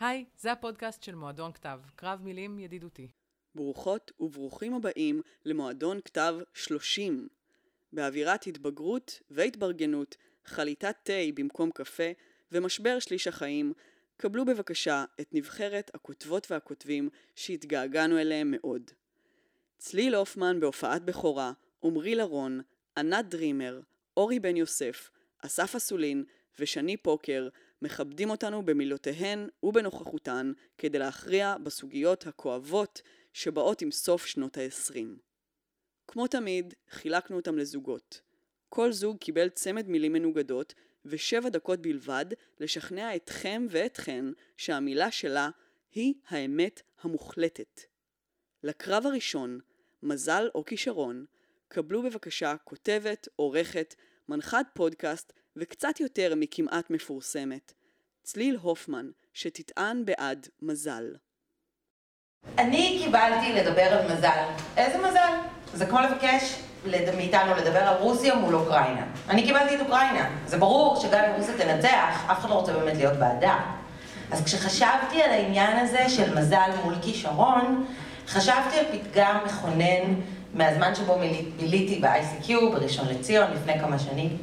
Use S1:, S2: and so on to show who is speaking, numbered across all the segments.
S1: היי, זה הפודקאסט של מועדון כתב, קרב מילים ידידותי.
S2: ברוכות וברוכים הבאים למועדון כתב 30. באווירת התבגרות והתברגנות, חליטת תה במקום קפה ומשבר שליש החיים, קבלו בבקשה את נבחרת הכותבות והכותבים שהתגעגענו אליהם מאוד. צליל הופמן בהופעת בכורה, עמרי לרון, ענת דרימר, אורי בן יוסף, אסף אסולין ושני פוקר מכבדים אותנו במילותיהן ובנוכחותן כדי להכריע בסוגיות הכואבות שבאות עם סוף שנות ה-20. כמו תמיד, חילקנו אותם לזוגות. כל זוג קיבל צמד מילים מנוגדות ושבע דקות בלבד לשכנע אתכם ואתכן שהמילה שלה היא האמת המוחלטת. לקרב הראשון, מזל או כישרון, קבלו בבקשה כותבת, עורכת, מנחת פודקאסט וקצת יותר מכמעט מפורסמת, צליל הופמן, שתטען בעד מזל.
S3: אני קיבלתי לדבר על מזל. איזה מזל? זה כמו לבקש מאיתנו לדבר על רוסיה מול אוקראינה. אני קיבלתי את אוקראינה. זה ברור שגם אם רוסיה תנצח, אף אחד לא רוצה באמת להיות בעדה. אז כשחשבתי על העניין הזה של מזל מול כישרון, חשבתי על פתגם מכונן מהזמן שבו ביליתי ב-ICQ בראשון לציון לפני כמה שנים.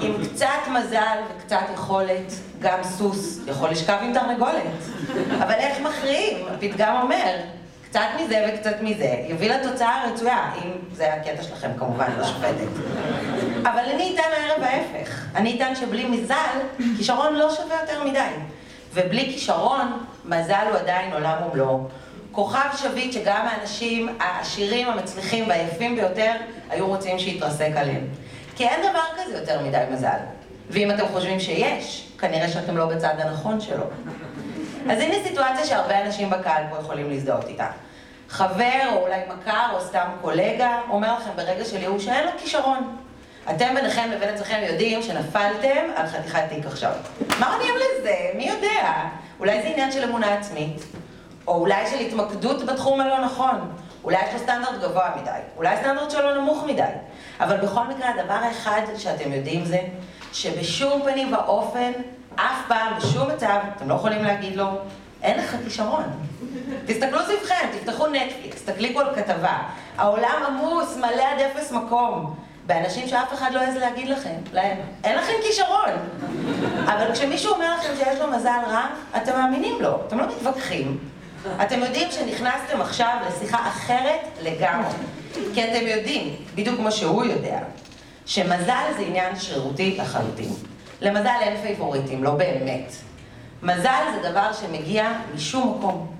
S3: עם קצת מזל וקצת יכולת, גם סוס יכול לשכב עם תרנגולת. אבל איך מכריעים? הפתגם אומר, קצת מזה וקצת מזה יביא לתוצאה הרצויה, אם זה הקטע שלכם כמובן, לשופטת. אבל אני אטען הערב ההפך. אני אטען שבלי מזל, כישרון לא שווה יותר מדי. ובלי כישרון, מזל הוא עדיין עולם ומלואו. כוכב שביט שגם האנשים העשירים, המצליחים והיפים ביותר היו רוצים שיתרסק עליהם. כי אין דבר כזה יותר מדי מזל. ואם אתם חושבים שיש, כנראה שאתם לא בצד הנכון שלו. אז הנה סיטואציה שהרבה אנשים בקהל פה יכולים להזדהות איתה. חבר, או אולי מכר, או סתם קולגה, אומר לכם ברגע של ייאוש שאין לו כישרון. אתם ביניכם לבין עצמכם יודעים שנפלתם על חתיכת תיק עכשיו. מה עונים לזה? מי יודע? אולי זה עניין של אמונה עצמית, או אולי של התמקדות בתחום הלא נכון. אולי יש לו סטנדרט גבוה מדי, אולי סטנדרט שלו נמוך מדי. אבל בכל מקרה, הדבר האחד שאתם יודעים זה, שבשום פנים ואופן, אף פעם, בשום מצב, אתם לא יכולים להגיד לו, אין לך כישרון. תסתכלו סביבכם, תפתחו נטפליקס, תקליקו על כתבה. העולם עמוס, מלא עד אפס מקום. באנשים שאף אחד לא יעז להגיד לכם, להם, אין לכם כישרון. אבל כשמישהו אומר לכם שיש לו מזל רע, אתם מאמינים לו, אתם לא מתווכחים. אתם יודעים שנכנסתם עכשיו לשיחה אחרת לגמרי. כי אתם יודעים, בדיוק כמו שהוא יודע, שמזל זה עניין שרירותי לחלוטין. למזל אין פייבוריטים, לא באמת. מזל זה דבר שמגיע משום מקום.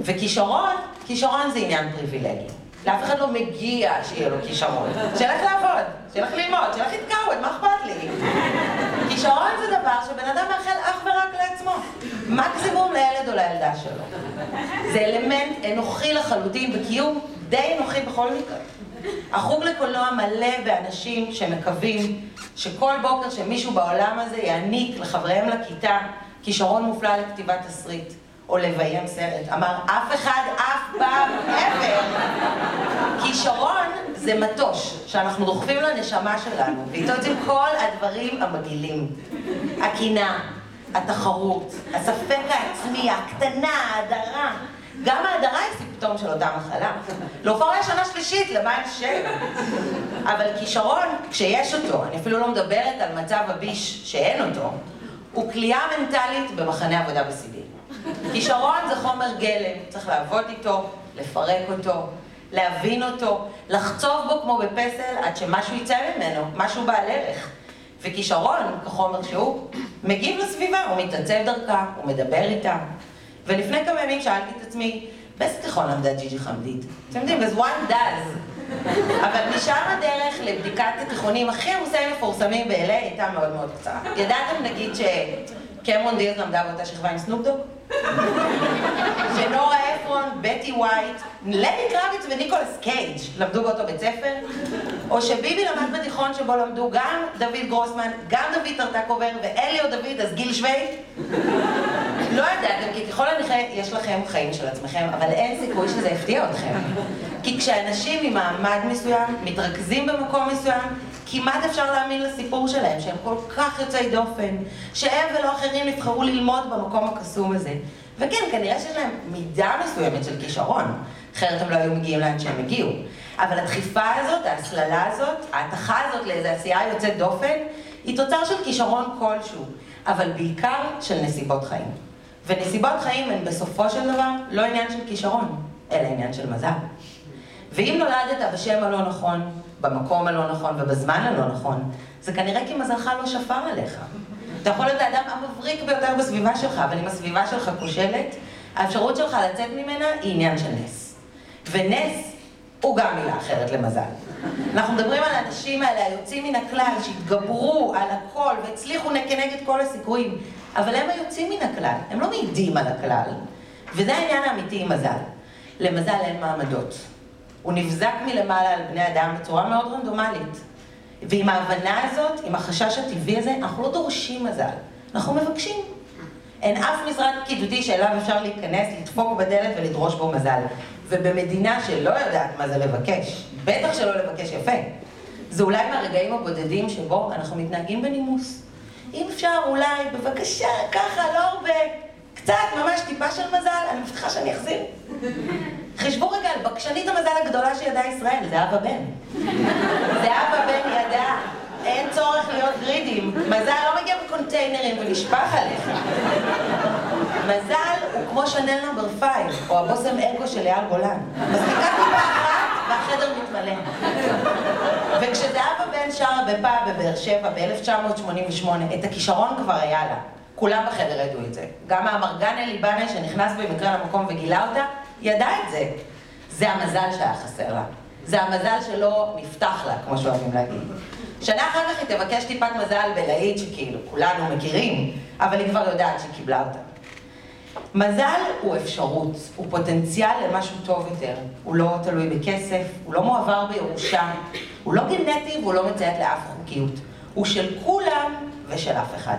S3: וכישרון, כישרון זה עניין פריבילגי. לאף אחד לא מגיע שיהיה לו כישרון. שילך לעבוד, שילך ללמוד, שילך להתקרבן, מה אכפת לי? כישרון זה דבר שבן אדם מאחל אך ורק לעצמו. מקסימום לילד או לילדה שלו. זה אלמנט אנוכי לחלוטין בקיום די אנוכי בכל מקרה. החוג לקולנוע מלא באנשים שמקווים שכל בוקר שמישהו בעולם הזה יעניק לחבריהם לכיתה כישרון מופלא לכתיבת תסריט. או לביים סרט. אמר, אף אחד אף פעם ever. כישרון זה מטוש שאנחנו דוחפים לנשמה שלנו, ואיתו יוצאים כל הדברים המגעילים. הקינה, התחרות, הספק העצמי, הקטנה, ההדרה. גם ההדרה היא סימפטום של אותה מחלה. להופעה שנה שלישית, למען השם. אבל כישרון, כשיש אותו, אני אפילו לא מדברת על מצב הביש שאין אותו, הוא כליאה מנטלית במחנה עבודה בסיבי. כישרון זה חומר גלם, צריך לעבוד איתו, לפרק אותו, להבין אותו, לחצוב בו כמו בפסל עד שמשהו יצא ממנו, משהו בעל ערך. וכישרון, כחומר שהוא, מגיב לסביבה, הוא מתעצב דרכה, הוא מדבר איתה. ולפני כמה ימים שאלתי את עצמי, באיזה תיכון למדה ג'יג'י חמדית? אתם יודעים, as one does. אבל משם הדרך לבדיקת התיכונים הכי עמוסי מפורסמים ב-LA הייתה מאוד מאוד קצרה. ידעתם נגיד שקמרון דיאז למדה באותה שכבה עם סנופדוג? שנורה אפרון, בטי ווייט, לוי קרביץ וניקולס קייג' למדו באותו בית ספר? או שביבי למד בתיכון שבו למדו גם דוד גרוסמן, גם דוד טרטקובר ואליו דוד, אז גיל שוויד? לא ידעתם, כי ככל הנראה יש לכם חיים של עצמכם, אבל אין סיכוי שזה יפתיע אתכם. כי כשאנשים ממעמד מסוים מתרכזים במקום מסוים, כמעט אפשר להאמין לסיפור שלהם, שהם כל כך יוצאי דופן, שהם ולא אחרים נבחרו ללמוד במקום הקסום הזה. וכן, כנראה שיש להם מידה מסוימת של כישרון, אחרת הם לא היו מגיעים לאן שהם הגיעו. אבל הדחיפה הזאת, ההסללה הזאת, ההתכה הזאת לאיזו עשייה יוצאת דופן, היא תוצר של כישרון כלשהו, אבל בעיקר של נסיבות חיים. ונסיבות חיים הן בסופו של דבר לא עניין של כישרון, אלא עניין של מזל. ואם נולדת בשם הלא נכון, במקום הלא נכון ובזמן הלא נכון, זה כנראה כי מזלך לא שפר עליך. אתה יכול להיות האדם המבריק ביותר בסביבה שלך, אבל אם הסביבה שלך כושלת, האפשרות שלך לצאת ממנה היא עניין של נס. ונס הוא גם מילה אחרת למזל. אנחנו מדברים על האנשים האלה, היוצאים מן הכלל, שהתגברו על הכל והצליחו כנגד כל הסיכויים, אבל הם היוצאים מן הכלל, הם לא מעידים על הכלל, וזה העניין האמיתי עם מזל. למזל אין מעמדות. הוא נבזק מלמעלה על בני אדם בצורה מאוד רנדומלית. ועם ההבנה הזאת, עם החשש הטבעי הזה, אנחנו לא דורשים מזל, אנחנו מבקשים. אין אף משרד פקידותי שאליו אפשר להיכנס, לדפוק בדלת ולדרוש בו מזל. ובמדינה שלא יודעת מה זה לבקש, בטח שלא לבקש יפה, זה אולי מהרגעים הבודדים שבו אנחנו מתנהגים בנימוס. אם אפשר אולי, בבקשה, ככה, לא הרבה, קצת, ממש טיפה של מזל, אני מבטיחה שאני אחזיר. חשבו רגע על בקשנית המזל הגדולה שידעה ישראל, זהבה בן. זהבה בן ידעה. אין צורך להיות greedy. מזל לא מגיע בקונטיינרים ונשפך עליך. מזל הוא כמו שאנל number five, או הבושם אגו של אייל גולן. מספיקה טיפה אחת והחדר מתמלא. וכשזהבה בן שרה בפאב בבאר שבע ב-1988, את הכישרון כבר היה לה. כולם בחדר ידעו את זה. גם האמרגן אלי בנה שנכנס במקרה למקום וגילה אותה, ידע את זה. זה המזל שהיה חסר לה. זה המזל שלא נפתח לה, כמו שאוהבים להגיד. שנה אחר כך היא תבקש טיפת מזל בלהיט שכאילו כולנו מכירים, אבל היא כבר יודעת שהיא קיבלה אותה. מזל הוא אפשרות, הוא פוטנציאל למשהו טוב יותר. הוא לא תלוי בכסף, הוא לא מועבר בירושה, הוא לא גנטי והוא לא מציית לאף חוקיות. הוא של כולם ושל אף אחד.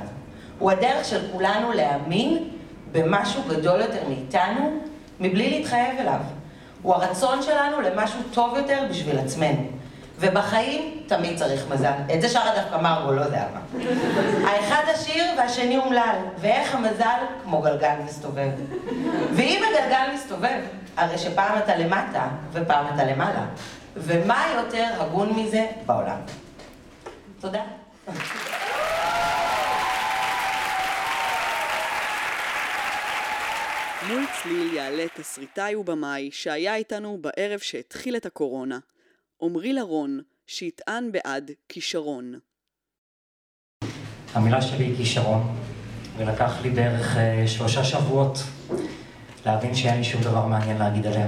S3: הוא הדרך של כולנו להאמין במשהו גדול יותר מאיתנו, מבלי להתחייב אליו. הוא הרצון שלנו למשהו טוב יותר בשביל עצמנו. ובחיים תמיד צריך מזל. את זה שרה דווקא מרגו, לא מה. האחד עשיר והשני אומלל, ואיך המזל כמו גלגל מסתובב. ואם הגלגל מסתובב, הרי שפעם אתה למטה ופעם אתה למעלה. ומה יותר הגון מזה בעולם? תודה.
S2: מול צליל יעלה תסריטאי ובמאי שהיה איתנו בערב שהתחיל את הקורונה. עמרי לרון, שיטען בעד כישרון.
S4: המילה שלי היא כישרון, ולקח לי בערך uh, שלושה שבועות להבין שאין לי שום דבר מעניין להגיד עליה.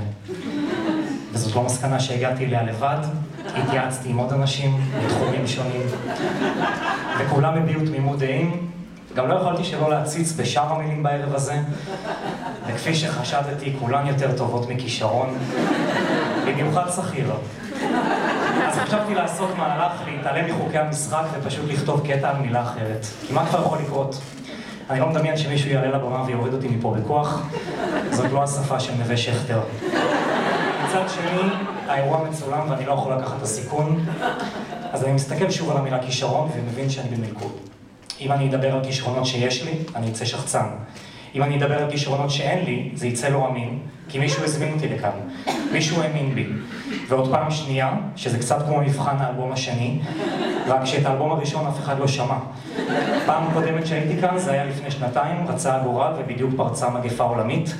S4: וזאת לא מסקנה שהגעתי אליה לבד, התייעצתי עם עוד אנשים בתחומים שונים, וכולם הביעו תמימות דעים. גם לא יכולתי שלא להציץ בשאר המילים בערב הזה, וכפי שחשדתי, כולן יותר טובות מכישרון, במיוחד שכיר. אז חשבתי לעשות מהלך, להתעלם מחוקי המשחק ופשוט לכתוב קטע על מילה אחרת. כי מה כבר יכול לקרות? אני לא מדמיין שמישהו יעלה לבמה ויוריד אותי מפה בכוח, זאת לא השפה של נווה שכטר. מצד שני, האירוע מצולם ואני לא יכול לקחת את הסיכון, אז אני מסתכל שוב על המילה כישרון ומבין שאני במלכוד. אם אני אדבר על כישרונות שיש לי, אני אצא שחצן. אם אני אדבר על כישרונות שאין לי, זה יצא לא אמין, כי מישהו הזמין אותי לכאן. מישהו האמין בי. ועוד פעם שנייה, שזה קצת כמו מבחן האלבום השני, רק שאת האלבום הראשון אף אחד לא שמע. פעם קודמת שהייתי כאן, זה היה לפני שנתיים, רצה הגורל ובדיוק פרצה מגפה עולמית.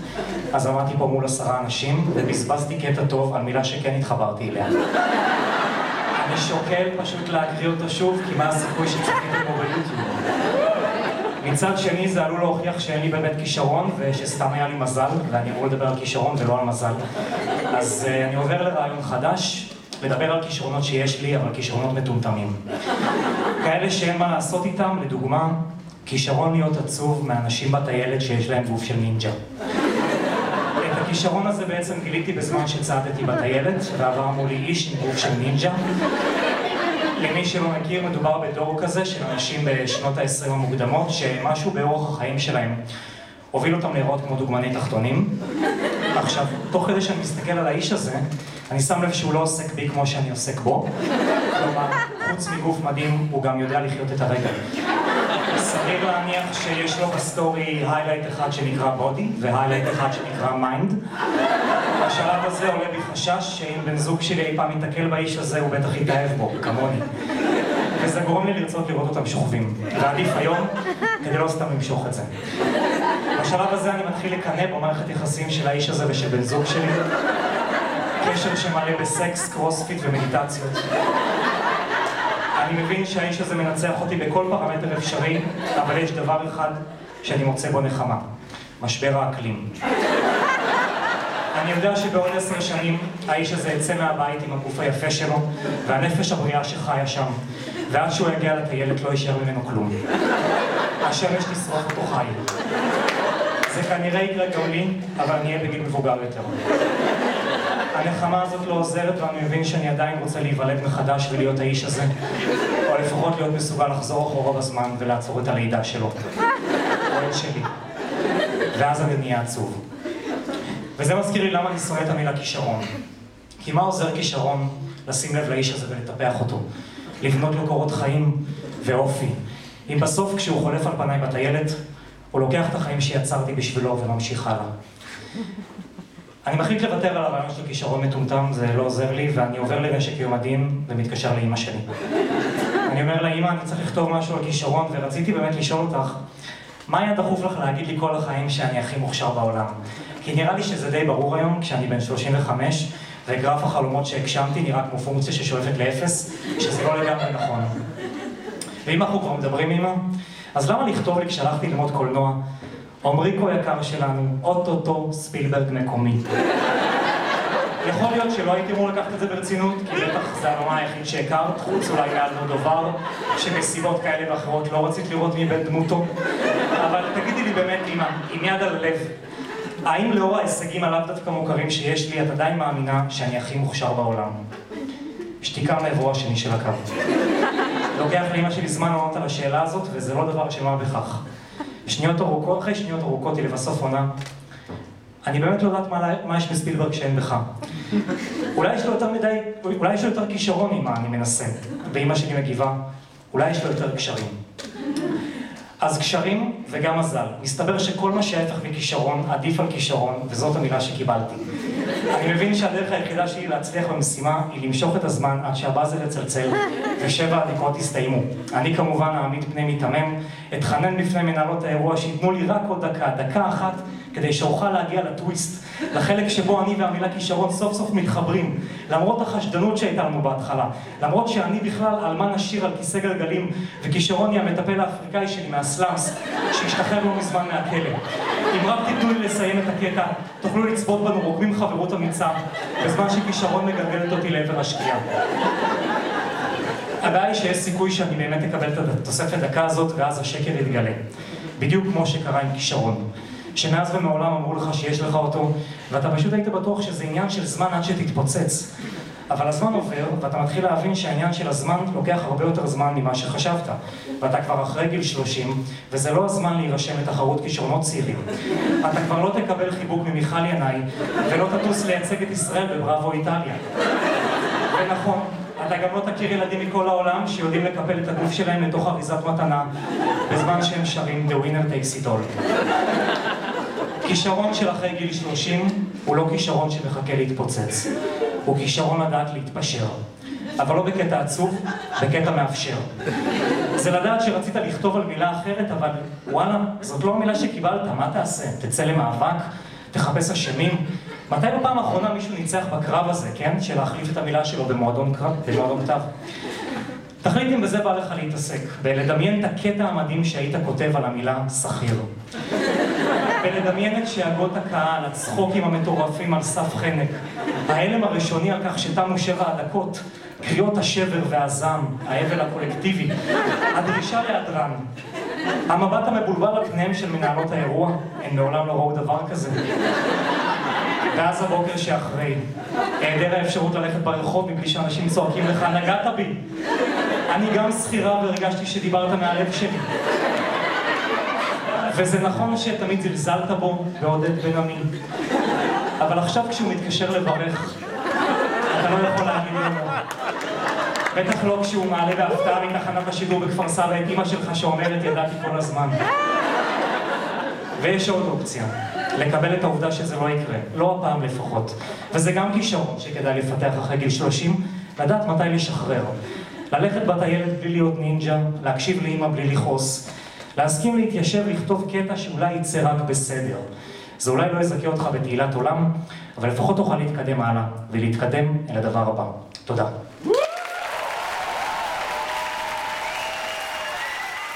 S4: אז עמדתי פה מול עשרה אנשים, ובזבזתי קטע טוב על מילה שכן התחברתי אליה. אני שוקל פשוט להקריא אותו שוב, כי מה הסיכוי שצפיתי בו ביוטיוב. מצד שני זה עלול להוכיח שאין לי באמת כישרון ושסתם היה לי מזל, ואני אמור לדבר על כישרון ולא על מזל. אז uh, אני עובר לרעיון חדש, לדבר על כישרונות שיש לי, אבל כישרונות מטומטמים. כאלה שאין מה לעשות איתם, לדוגמה, כישרון להיות עצוב מאנשים בטיילת שיש להם גוף של נינג'ה. את הכישרון הזה בעצם גיליתי בזמן שצעדתי בטיילת, ועבר מולי איש עם גוף של נינג'ה. למי שלא מכיר, מדובר בדור כזה של אנשים בשנות ה-20 המוקדמות, שמשהו באורח החיים שלהם הוביל אותם להיראות כמו דוגמני תחתונים. עכשיו, תוך כדי שאני מסתכל על האיש הזה, אני שם לב שהוא לא עוסק בי כמו שאני עוסק בו. כלומר, חוץ מגוף מדהים, הוא גם יודע לחיות את הרגע. סביר להניח שיש לו ב story highlight אחד שנקרא body, ו highlight אחד שנקרא mind. בשלב הזה עולה בי חשש שאם בן זוג שלי אי פעם ייתקל באיש הזה, הוא בטח יתאהב בו, כמוני. וזה גורם לי לרצות לראות אותם שוכבים. ועדיף היום, כדי לא סתם למשוך את זה. בשלב הזה אני מתחיל לקנא במערכת יחסים של האיש הזה ושל בן זוג שלי. קשר שמלא בסקס, קרוספיט ומדיטציות. אני מבין שהאיש הזה מנצח אותי בכל פרמטר אפשרי, אבל יש דבר אחד שאני מוצא בו נחמה. משבר האקלים. אני יודע שבעוד עשר שנים האיש הזה יצא מהבית עם הגוף היפה שלו והנפש הבריאה שחיה שם ועד שהוא יגיע לטיילת לא יישאר ממנו כלום. השמש תשרוף אותו חי. זה כנראה יקרה גם לי, אבל אני אהיה בגיל מבוגר יותר. הנחמה הזאת לא עוזרת ואני מבין שאני עדיין רוצה להיוולד מחדש ולהיות האיש הזה, או לפחות להיות מסוגל לחזור אחורה בזמן ולעצור את הלידה שלו. או את שלי. ואז אני נהיה עצוב. וזה מזכיר לי למה אני שונא את המילה כישרון. כי מה עוזר כישרון לשים לב לאיש הזה ולטפח אותו? לבנות לו קורות חיים ואופי. אם בסוף כשהוא חולף על פניי בטיילת, הוא לוקח את החיים שיצרתי בשבילו וממשיך הלאה. אני מחליט לוותר על הרעיון של כישרון מטומטם, זה לא עוזר לי, ואני עובר לנשק יום הדין ומתקשר לאימא שלי. אני אומר לאימא, אני צריך לכתוב משהו על כישרון, ורציתי באמת לשאול אותך, מה היה דחוף לך להגיד לי כל החיים שאני הכי מוכשר בעולם? כי נראה לי שזה די ברור היום, כשאני בן 35, וגרף החלומות שהגשמתי נראה כמו פונקציה ששואפת לאפס, שזה לא לגמרי נכון. ואם אנחנו כבר מדברים אימא, אז למה לכתוב לי כשהלכתי ללמוד קולנוע, עמריקו יקר שלנו, אוטוטו ספילברג מקומי. יכול להיות שלא הייתי אמור לקחת את זה ברצינות, כי בטח זה הנורא היחיד שהכרת, חוץ אולי מאלמודובר, שמסיבות כאלה ואחרות לא רצית לראות מי בן דמותו. אבל תגידי לי באמת, אמא, עם יד על הלב, האם לאור ההישגים הלאו דווקא מוכרים שיש לי, את עדיין מאמינה שאני הכי מוכשר בעולם? שתיקה מעברו השני של הקו. לוקח לאמא שלי זמן לענות על השאלה הזאת, וזה לא דבר של מה בכך. שניות ארוכות, אחרי שניות ארוכות היא לבסוף עונה. אני באמת לא יודעת מה, מה יש בספילברג שאין בך. אולי יש לו יותר מדי, אולי יש לו יותר כישרון ממה אני מנסה. ואימא שלי מגיבה, אולי יש לו יותר קשרים. אז קשרים וגם מזל. מסתבר שכל מה שההפך מכישרון עדיף על כישרון, וזאת המילה שקיבלתי. אני מבין שהדרך היחידה שלי להצליח במשימה היא למשוך את הזמן עד שהבאזל יצלצל ושבע הדקות יסתיימו. אני כמובן אעמיד פני מיתמם, אתחנן בפני מנהלות האירוע שייתנו לי רק עוד דקה, דקה אחת, כדי שאוכל להגיע לטוויסט, לחלק שבו אני והמילה כישרון סוף סוף מתחברים, למרות החשדנות שהייתה לנו בהתחלה, למרות שאני בכלל אלמן עשיר על כיסא גלגלים, וכישרון היא המטפל האפריקאי שלי מהסלאמס, שהשתחרר לא מזמן מהכלא. אם רק תיתנו לי לסיים את הקטע, תוכלו לצפות בנו רוקמים חברות אמיצה, בזמן שכישרון מגלגלת אותי לעבר השקיעה. הבעיה היא שיש סיכוי שאני באמת אקבל את התוספת דקה הזאת, ואז השקר יתגלה. בדיוק כמו שקרה עם כישרון. שמאז ומעולם אמרו לך שיש לך אותו, ואתה פשוט היית בטוח שזה עניין של זמן עד שתתפוצץ. אבל הזמן עובר, ואתה מתחיל להבין שהעניין של הזמן לוקח הרבה יותר זמן ממה שחשבת. ואתה כבר אחרי גיל 30, וזה לא הזמן להירשם לתחרות כישרונות צעירים. אתה כבר לא תקבל חיבוק ממיכל ינאי, ולא תטוס לייצג את ישראל בבראבו איטליה. ונכון, אתה גם לא תכיר ילדים מכל העולם שיודעים לקפל את הגוף שלהם לתוך אריזת מתנה, בזמן שהם שרים The Winner Takes It All. כישרון של אחרי גיל 30 הוא לא כישרון שמחכה להתפוצץ. הוא כישרון לדעת להתפשר. אבל לא בקטע עצוב, בקטע מאפשר. זה לדעת שרצית לכתוב על מילה אחרת, אבל וואלה, זאת לא המילה שקיבלת, מה תעשה? תצא למאבק? תחפש אשמים? מתי בפעם האחרונה מישהו ניצח בקרב הזה, כן? של להחליף את המילה שלו במועדון קרב, במועדון כתב. תחליט אם בזה בא לך להתעסק, בלדמיין את הקטע המדהים שהיית כותב על המילה שכיר. ולדמיין את שאגות הקהל, הצחוקים המטורפים על סף חנק, ההלם הראשוני על כך שתמו שבע הדקות, קריאות השבר והזעם, האבל הקולקטיבי, הדרישה להדרן. המבט המבולבל על פניהם של מנהלות האירוע, הם מעולם לא ראו דבר כזה. ואז הבוקר שאחרי, היעדר האפשרות ללכת ברחוב מבלי שאנשים צועקים לך, נגעת בי. אני גם שכירה והרגשתי שדיברת מהלב שלי. וזה נכון שתמיד זלזלת בו, בעודד בן עמי. אבל עכשיו כשהוא מתקשר לברך, אתה לא יכול להגיד לא. בטח לא כשהוא מעלה בהפתעה מתחנת השידור בכפר סבא את אימא שלך שאומרת ידעתי כל הזמן. ויש עוד אופציה, לקבל את העובדה שזה לא יקרה, לא הפעם לפחות. וזה גם כישרון שכדאי לפתח אחרי גיל 30, לדעת מתי לשחרר. ללכת בטיילת בלי להיות נינג'ה, להקשיב לאימא בלי לכעוס, להסכים להתיישב לכתוב קטע שאולי יצא רק בסדר. זה אולי לא יזכה אותך בתהילת עולם, אבל לפחות תוכל להתקדם הלאה, ולהתקדם אל הדבר הבא. תודה.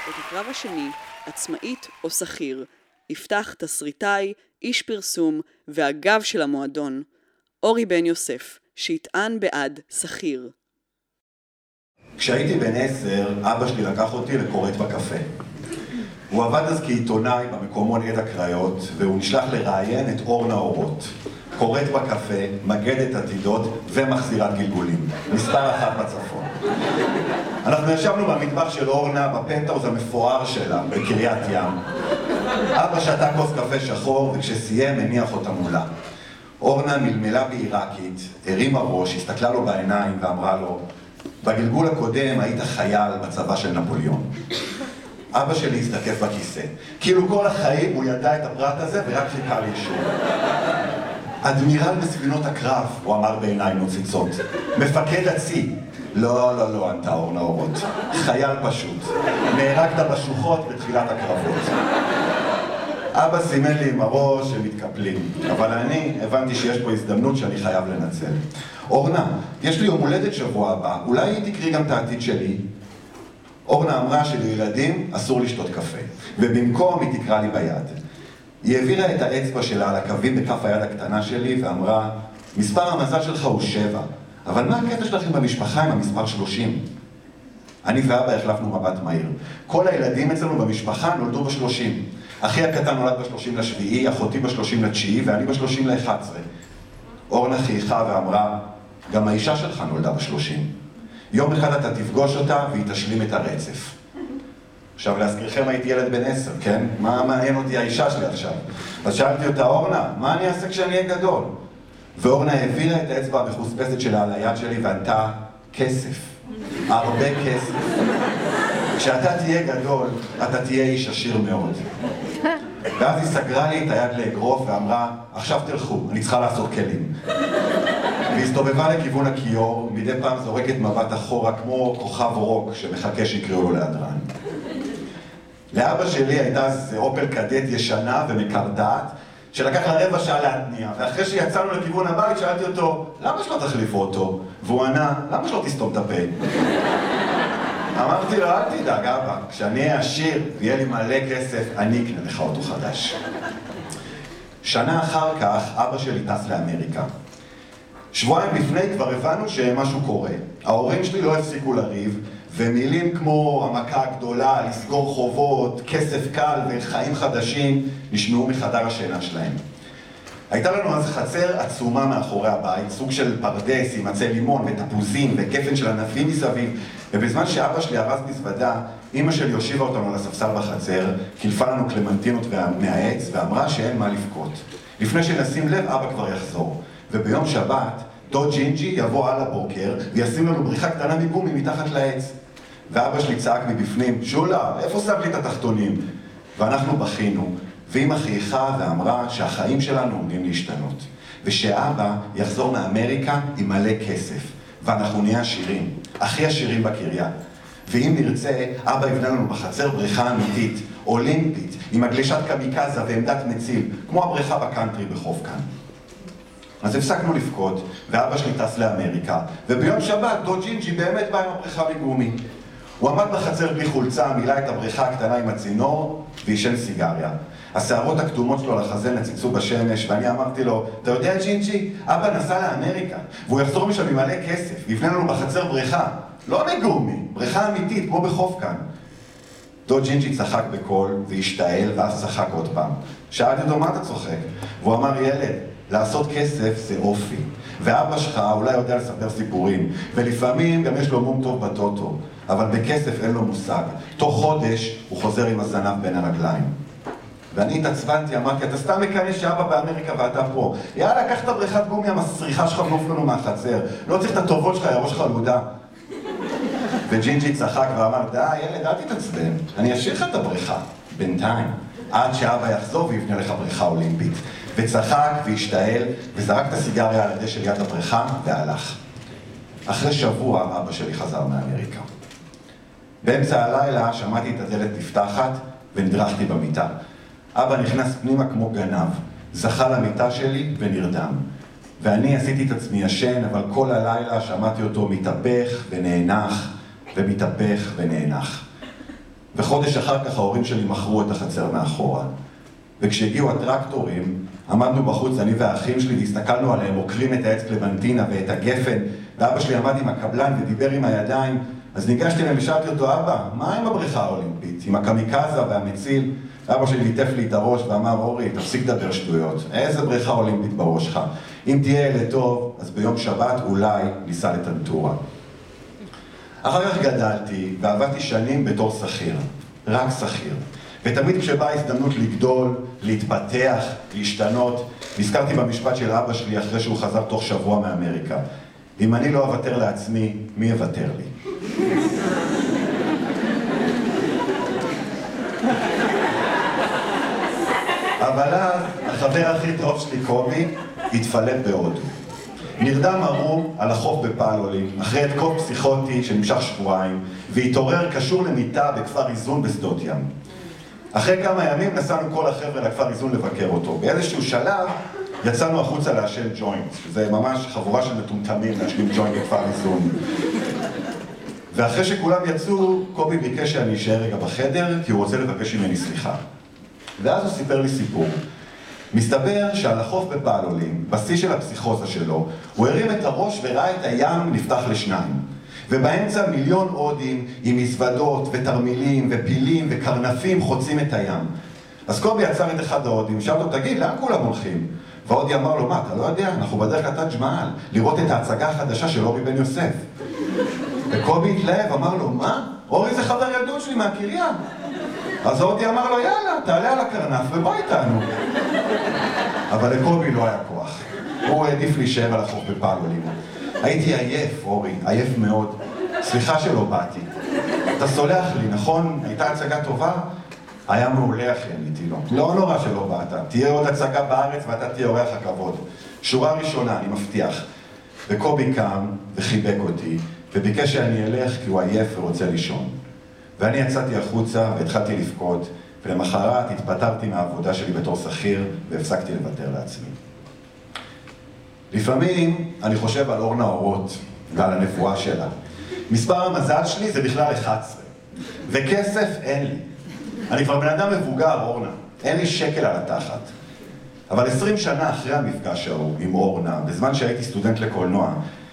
S2: את הקרב השני, עצמאית או שכיר, יפתח תסריטאי, איש פרסום והגב של המועדון, אורי בן יוסף, שיטען בעד שכיר.
S5: כשהייתי בן עשר, אבא שלי לקח אותי לקוראת בקפה. הוא עבד אז כעיתונאי במקומון עד הקריות, והוא נשלח לראיין את אורנה אורות. קוראת בקפה, מגדת עתידות ומחזירת גלגולים. מספר אחת בצפון. אנחנו ישבנו במטבח של אורנה, בפנטהאוז המפואר שלה, בקריית ים. אבא שתה כוס קפה שחור, וכשסיים הניח אותה מולה. אורנה מלמלה בעיראקית, הרימה ראש, הסתכלה לו בעיניים ואמרה לו, בגלגול הקודם היית חייל בצבא של נפוליאון. אבא שלי הסתכף בכיסא. כאילו כל החיים הוא ידע את הפרט הזה ורק חיכה לאישור. אדמירל בספינות הקרב, הוא אמר בעיניים נוצצות. מפקד הצי. לא, לא, לא, ענתה אורנה אורות. חייל פשוט. נהרגת בשוחות בתחילת הקרבות. אבא סימן לי עם הראש שהם מתקפלים, אבל אני הבנתי שיש פה הזדמנות שאני חייב לנצל. אורנה, יש לי יום הולדת שבוע הבא, אולי תקראי גם את העתיד שלי? אורנה אמרה שלילדים אסור לשתות קפה, ובמקום היא תקרא לי ביד. היא העבירה את האצבע שלה על הקווים בכף היד הקטנה שלי ואמרה, מספר המזל שלך הוא שבע, אבל מה הקטע שלכם במשפחה עם המספר שלושים? אני ואבא החלפנו מבט מהיר. כל הילדים אצלנו במשפחה נולדו בשלושים. אחי הקטן נולד בשלושים לשביעי, אחותי בשלושים לתשיעי ואני בשלושים לאחת עשרה. אורנה חייכה ואמרה, גם האישה שלך נולדה בשלושים. יום אחד אתה תפגוש אותה והיא תשלים את הרצף. עכשיו, להזכירכם הייתי ילד בן עשר, כן? מה מעניין אותי האישה שלי עכשיו? אז שאלתי אותה, אורנה, מה אני אעשה כשאני אהיה גדול? ואורנה העבירה את האצבע המחוספסת שלה על היד שלי וענתה, כסף. הרבה כסף. כשאתה תהיה גדול, אתה תהיה איש עשיר מאוד. ואז היא סגרה לי את היד לאגרוף ואמרה, עכשיו תלכו, אני צריכה לעשות כלים. והסתובבה לכיוון הכיור, מדי פעם זורקת מבט אחורה כמו כוכב רוק שמחכה שיקראו לו להדרן. לאבא שלי הייתה איזה אופל קדט ישנה ומקרטעת, שלקח לה רבע שעה להתניע, ואחרי שיצאנו לכיוון הבית שאלתי אותו, למה שלא תחליפו אותו? והוא ענה, למה שלא תסתום את הפה? אמרתי לו, אל תדאג, אבא, כשאני אהיה עשיר ויהיה לי מלא כסף, אני אקנה לך אותו חדש. שנה אחר כך, אבא שלי טס לאמריקה. שבועיים לפני כבר הבנו שמשהו קורה. ההורים שלי לא הפסיקו לריב, ומילים כמו המכה הגדולה, לסגור חובות, כסף קל וחיים חדשים, נשמעו מחדר השינה שלהם. הייתה לנו אז חצר עצומה מאחורי הבית, סוג של פרדס עם עצי לימון ותפוזים וגפן של ענפים מסביב, ובזמן שאבא שלי ארז מזוודה, אימא שלי הושיבה אותנו על הספסל בחצר, קילפה לנו קלמנטינות מהעץ ואמרה שאין מה לבכות. לפני שנשים לב, אבא כבר יחזור. וביום שבת, דוד ג'ינג'י יבוא על הבוקר וישים לנו בריחה קטנה מגומי מתחת לעץ. ואבא שלי צעק מבפנים, שולה, איפה שמת לי את התחתונים? ואנחנו בכינו, ואמא חייכה ואמרה שהחיים שלנו עומדים להשתנות. ושאבא יחזור מאמריקה עם מלא כסף, ואנחנו נהיה עשירים, הכי עשירים בקריה. ואם נרצה, אבא יבנה לנו בחצר בריכה אמיתית, אולימפית, עם הגלישת קמיקזה ועמדת מציל, כמו הבריכה בקאנטרי בחוף כאן. אז הפסקנו לבכות, ואבא שלי טס לאמריקה, וביום שבת דוד ג'ינג'י באמת בא עם הבריכה מגומי. הוא עמד בחצר בלי חולצה, מילא את הבריכה הקטנה עם הצינור, ועישן סיגריה. השערות הכתומות שלו על החזה נצצו בשמש, ואני אמרתי לו, אתה יודע ג'ינג'י, אבא נסע לאמריקה, והוא יחזור משם עם מלא כסף, ויבנה לנו בחצר בריכה. לא מגומי, בריכה אמיתית, כמו בחוף כאן. דוד ג'ינג'י צחק בקול, והשתעל, ואז צחק עוד פעם. שאלתי אותו, מה אתה צוחק? והוא אמר, ילד, לעשות כסף זה אופי. ואבא שלך אולי יודע לספר סיפורים, ולפעמים גם יש לו מום טוב בטוטו, אבל בכסף אין לו מושג. תוך חודש הוא חוזר עם הזנב בין הרגליים. ואני התעצבנתי, אמרתי, אתה סתם מקנא שאבא באמריקה ואתה פה. יאללה, קח את הבריכת גומי המסריחה שלך ועוף לנו מהחצר. לא צריך את הטובות שלך, יא ראש חלודה. וג'ינג'י צחק ואמר, די, ילד, אל תתעצבן, אני אשאיר לך את הבריכה, בינתיים, עד שאבא יחזור ויבנה לך בריכה אולימפית. וצחק והשתעל, וזרק את הסיגריה על הדשא ליד הבריכה, והלך. אחרי שבוע אבא שלי חזר מאמריקה. באמצע הלילה שמעתי את הדלת נפתחת ונדרכתי במיטה. אבא נכנס פנימה כמו גנב, זכה למיטה שלי ונרדם. ואני עשיתי את עצמי ישן, אבל כל הלילה שמעתי אותו מתהפך ונאנח, ומתהפך ונאנח. וחודש אחר כך ההורים שלי מכרו את החצר מאחורה. וכשהגיעו הטרקטורים, עמדנו בחוץ, אני והאחים שלי, והסתכלנו עליהם, עוקרים את העץ קלמנטינה ואת הגפן, ואבא שלי עמד עם הקבלן ודיבר עם הידיים, אז ניגשתי אליהם ושאלתי אותו, אבא, מה עם הבריכה האולימפית? עם הקמיקזה והמציל? אבא שלי ליטף לי את הראש ואמר, אורי, תפסיק לדבר שטויות. איזה בריכה אולימפית בראש שלך? אם תהיה ילד טוב, אז ביום שבת אולי ניסע לטנטורה. אחר כך גדלתי ועבדתי שנים בתור שכיר, רק שכיר. ותמיד כשבאה הזדמנות לגדול, להתפתח, להשתנות, נזכרתי במשפט של אבא שלי אחרי שהוא חזר תוך שבוע מאמריקה. אם אני לא אוותר לעצמי, מי יוותר לי? אבל אז החבר הכי טוב שלי, קובי, התפלט בהודו. נרדם ערום על החוף בפעלולים, אחרי התקוף פסיכוטי שנמשך שבועיים, והתעורר קשור למיטה בכפר איזון בשדות ים. אחרי כמה ימים נסענו כל החבר'ה לכפר איזון לבקר אותו. באיזשהו שלב יצאנו החוצה לעשן ג'וינט, שזה ממש חבורה של מטומטמים להשלים ג'וינט בכפר איזון. ואחרי שכולם יצאו, קובי ביקש שאני אשאר רגע בחדר, כי הוא רוצה לבקש ממני סליחה. ואז הוא סיפר לי סיפור. מסתבר שעל החוף בפעלולים, בשיא של הפסיכוזה שלו, הוא הרים את הראש וראה את הים נפתח לשניים. ובאמצע מיליון הודים עם מזוודות ותרמילים ופילים וקרנפים חוצים את הים. אז קובי עצר את אחד ההודים, שאל אותו, תגיד, לאן כולם הולכים? וההודי אמר לו, מה, אתה לא יודע? אנחנו בדרך לטאג' מעל, לראות את ההצגה החדשה של אורי בן יוסף. וקובי התלהב, אמר לו, מה? אורי זה חבר ילדות שלי מהקריה. אז ההודי אמר לו, יאללה, תעלה על הקרנף ובוא איתנו. אבל לקובי לא היה כוח. הוא העדיף להישאר על החוף בפעלולים. הייתי עייף, אורי, עייף מאוד. סליחה שלא באתי. אתה סולח לי, נכון? הייתה הצגה טובה? היה מעולה, אחי, עניתי לו. לא נורא שלא באת. תהיה עוד הצגה בארץ ואתה תהיה אורח הכבוד. שורה ראשונה, אני מבטיח. וקובי קם וחיבק אותי, וביקש שאני אלך כי הוא עייף ורוצה לישון. ואני יצאתי החוצה והתחלתי לבכות, ולמחרת התפטרתי מהעבודה שלי בתור שכיר והפסקתי לוותר לעצמי. לפעמים אני חושב על אורנה אורות ועל הנבואה שלה. מספר המזל שלי זה בכלל 11, וכסף אין לי. אני כבר בן אדם מבוגר, אורנה, אין לי שקל על התחת. אבל עשרים שנה אחרי המפגש ההוא עם אורנה, בזמן שהייתי סטודנט לקולנוע,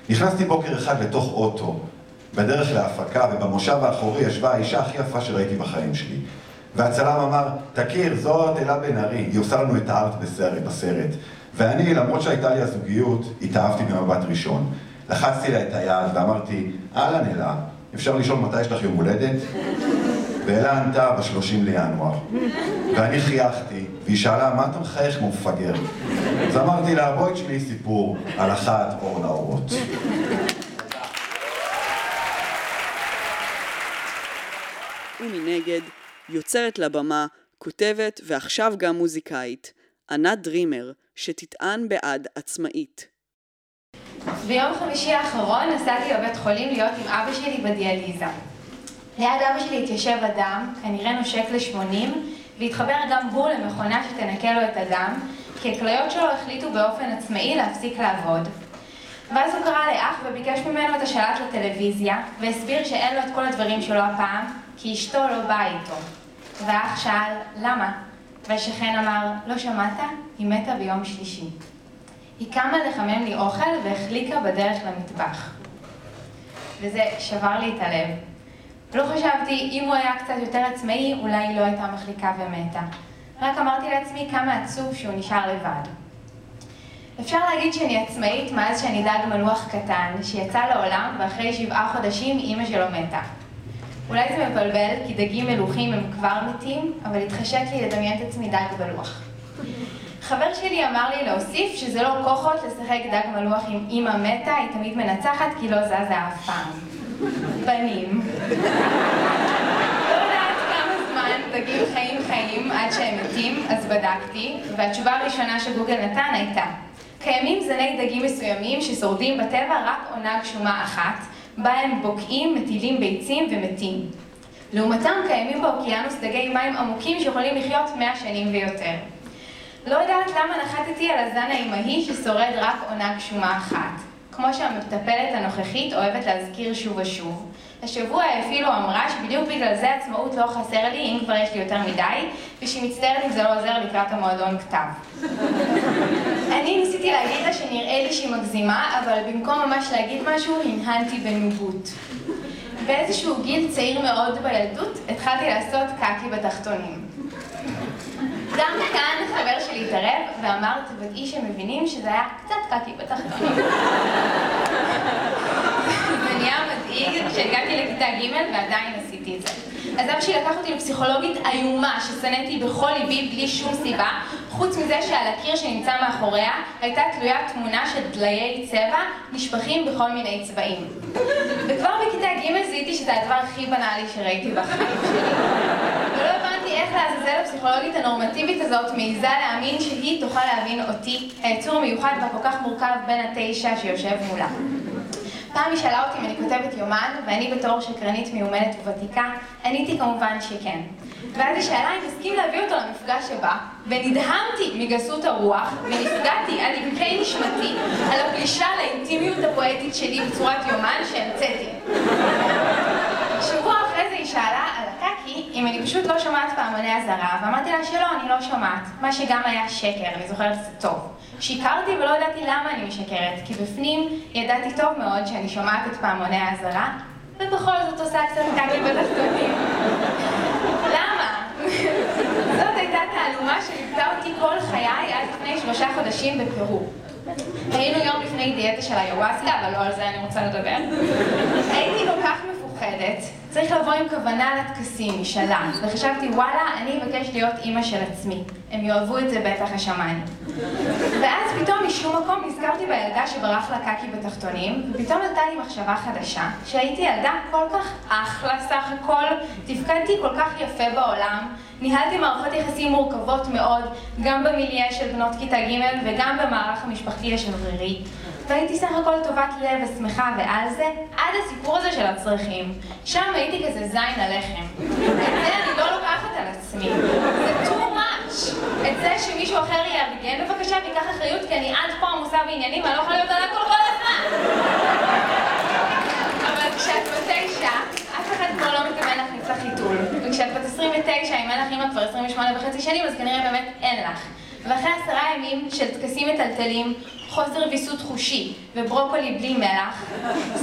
S5: נכנסתי בוקר אחד לתוך אוטו, בדרך להפקה, ובמושב האחורי ישבה האישה הכי יפה שראיתי בחיים שלי. והצלם אמר, תכיר, זאת אלה בן ארי, היא עושה לנו את הארט בסרט. בסרט. ואני, למרות שהייתה לי הזוגיות, התאהבתי במבט ראשון. לחצתי לה את היד ואמרתי, אהלן אלה, אפשר לשאול מתי יש לך יום הולדת? ואלה ענתה בשלושים לינואר. ואני חייכתי, והיא שאלה, מה אתה מחייך כמו מפגר? אז אמרתי לה, בואי תשמעי סיפור על אחת אורנה אורות.
S2: ומנגד, יוצרת לבמה, כותבת ועכשיו גם מוזיקאית, ענת דרימר, שתטען בעד עצמאית.
S6: ביום חמישי האחרון נסעתי לבית חולים להיות עם אבא שלי בדיאליזה. ליד אבא שלי התיישב אדם, כנראה נושק ל-80, והתחבר גם הוא למכונה שתנקה לו את הדם, כי הכליות שלו החליטו באופן עצמאי להפסיק לעבוד. ואז הוא קרא לאח וביקש ממנו את השלט לטלוויזיה, והסביר שאין לו את כל הדברים שלו הפעם, כי אשתו לא באה איתו. והאח שאל, למה? והשכן אמר, לא שמעת? היא מתה ביום שלישי. היא קמה לחמם לי אוכל והחליקה בדרך למטבח. וזה שבר לי את הלב. לא חשבתי, אם הוא היה קצת יותר עצמאי, אולי היא לא הייתה מחליקה ומתה. רק אמרתי לעצמי כמה עצוב שהוא נשאר לבד. אפשר להגיד שאני עצמאית מאז שאני דג מלוח קטן, שיצא לעולם ואחרי שבעה חודשים אימא שלו מתה. אולי זה מבלבל, כי דגים מלוכים הם כבר מתים, אבל התחשק לי לדמיין את עצמי דג בלוח. חבר שלי אמר לי להוסיף שזה לא כוחות לשחק דג מלוח עם אימא מתה, היא תמיד מנצחת כי לא זזה אף פעם. בנים. לא דגים חיים חיים עד שהם מתים, אז בדקתי, והתשובה הראשונה שגוגל נתן הייתה קיימים זני דגים מסוימים ששורדים בטבע רק עונה גשומה אחת, בה הם בוקעים, מטילים ביצים ומתים. לעומתם קיימים באוקיינוס דגי מים עמוקים שיכולים לחיות מאה שנים ויותר. לא יודעת למה נחתתי על הזן האימהי ששורד רק עונה גשומה אחת. כמו שהמטפלת הנוכחית אוהבת להזכיר שוב ושוב. השבוע אפילו אמרה שבדיוק בגלל זה עצמאות לא חסר לי, אם כבר יש לי יותר מדי, ושהיא מצטערת אם זה לא עוזר לקראת המועדון כתב. אני ניסיתי להגיד לה שנראה לי שהיא מגזימה, אבל במקום ממש להגיד משהו, הנהנתי בנובות. באיזשהו גיל צעיר מאוד בילדות, התחלתי לעשות קקי בתחתונים. גם כאן חבר שלי התערב ואמר, תוודאי שמבינים שזה היה קצת קקי בתחתונים. מדאיג כשהגעתי לכיתה ג' ועדיין עשיתי את זה. אז אבא שלי לקח אותי לפסיכולוגית איומה ששנאתי בכל ליבי בלי שום סיבה, חוץ מזה שעל הקיר שנמצא מאחוריה הייתה תלויה תמונה של דליי צבע נשפכים בכל מיני צבעים. וכבר בכיתה ג' זיהיתי שזה הדבר הכי בנאלי שראיתי בחיים שלי. ולא הבנתי איך לעזאזל הפסיכולוגית הנורמטיבית הזאת מעיזה להאמין שהיא תוכל להבין אותי, היצור המיוחד והכל כך מורכב בין התשע שיושב מולה. פעם היא שאלה אותי אם אני כותבת יומן, ואני בתור שקרנית מיומנת וותיקה, עניתי כמובן שכן. ואז היא שאלה אם הסכים להביא אותו למפגש הבא, ונדהמתי מגסות הרוח, ונפגעתי עד עמקי נשמתי על הפלישה לאינטימיות הפואטית שלי בצורת יומן שהמצאתי. שבוע אחרי זה היא שאלה על אם אני פשוט לא שומעת פעמוני אזהרה, ואמרתי לה שלא, אני לא שומעת, מה שגם היה שקר, אני זוכרת את זה טוב. שיקרתי ולא ידעתי למה אני משקרת, כי בפנים ידעתי טוב מאוד שאני שומעת את פעמוני האזהרה, ובכל זאת עושה קצת קקי בתחתונים. למה? זאת הייתה תעלומה שליוותה אותי כל חיי עד לפני שלושה חודשים בפרו. היינו יום לפני דיאטה של היוואסקה, אבל לא על זה אני רוצה לדבר. הייתי כל כך מפוחדת, צריך לבוא עם כוונה לטקסים, משאלה, וחשבתי, וואלה, אני אבקש להיות אימא של עצמי. הם יאהבו את זה בטח השמיים. ואז פתאום משום מקום נזכרתי בילדה שברח לה קקי בתחתונים, ופתאום עלתה לי מחשבה חדשה, שהייתי ילדה כל כך אחלה סך הכל, תפקדתי כל כך יפה בעולם, ניהלתי מערכות יחסים מורכבות מאוד, גם במיליה של בנות כיתה ג' וגם במערך המשפחתי השברירי. והייתי סך הכל טובת לב ושמחה, ועל זה, עד הסיפור הזה של הצרכים. שם הייתי כזה זין הלחם. את זה אני לא לוקחת על עצמי. זה too much. את זה שמישהו אחר יארגן בבקשה ויקח אחריות, כי אני עד פה עמוסה בעניינים, אני לא יכולה להיות על הכל כל הזמן. אבל כשאת בתשע, אף אחד כבר לא מתכוון להכניס לך חיתול. וכשאת בת 29, אם אין לך אימא כבר 28 וחצי שנים, אז כנראה באמת אין לך. ואחרי עשרה ימים של טקסים מטלטלים, חוסר ויסות חושי וברוקולי בלי מלח,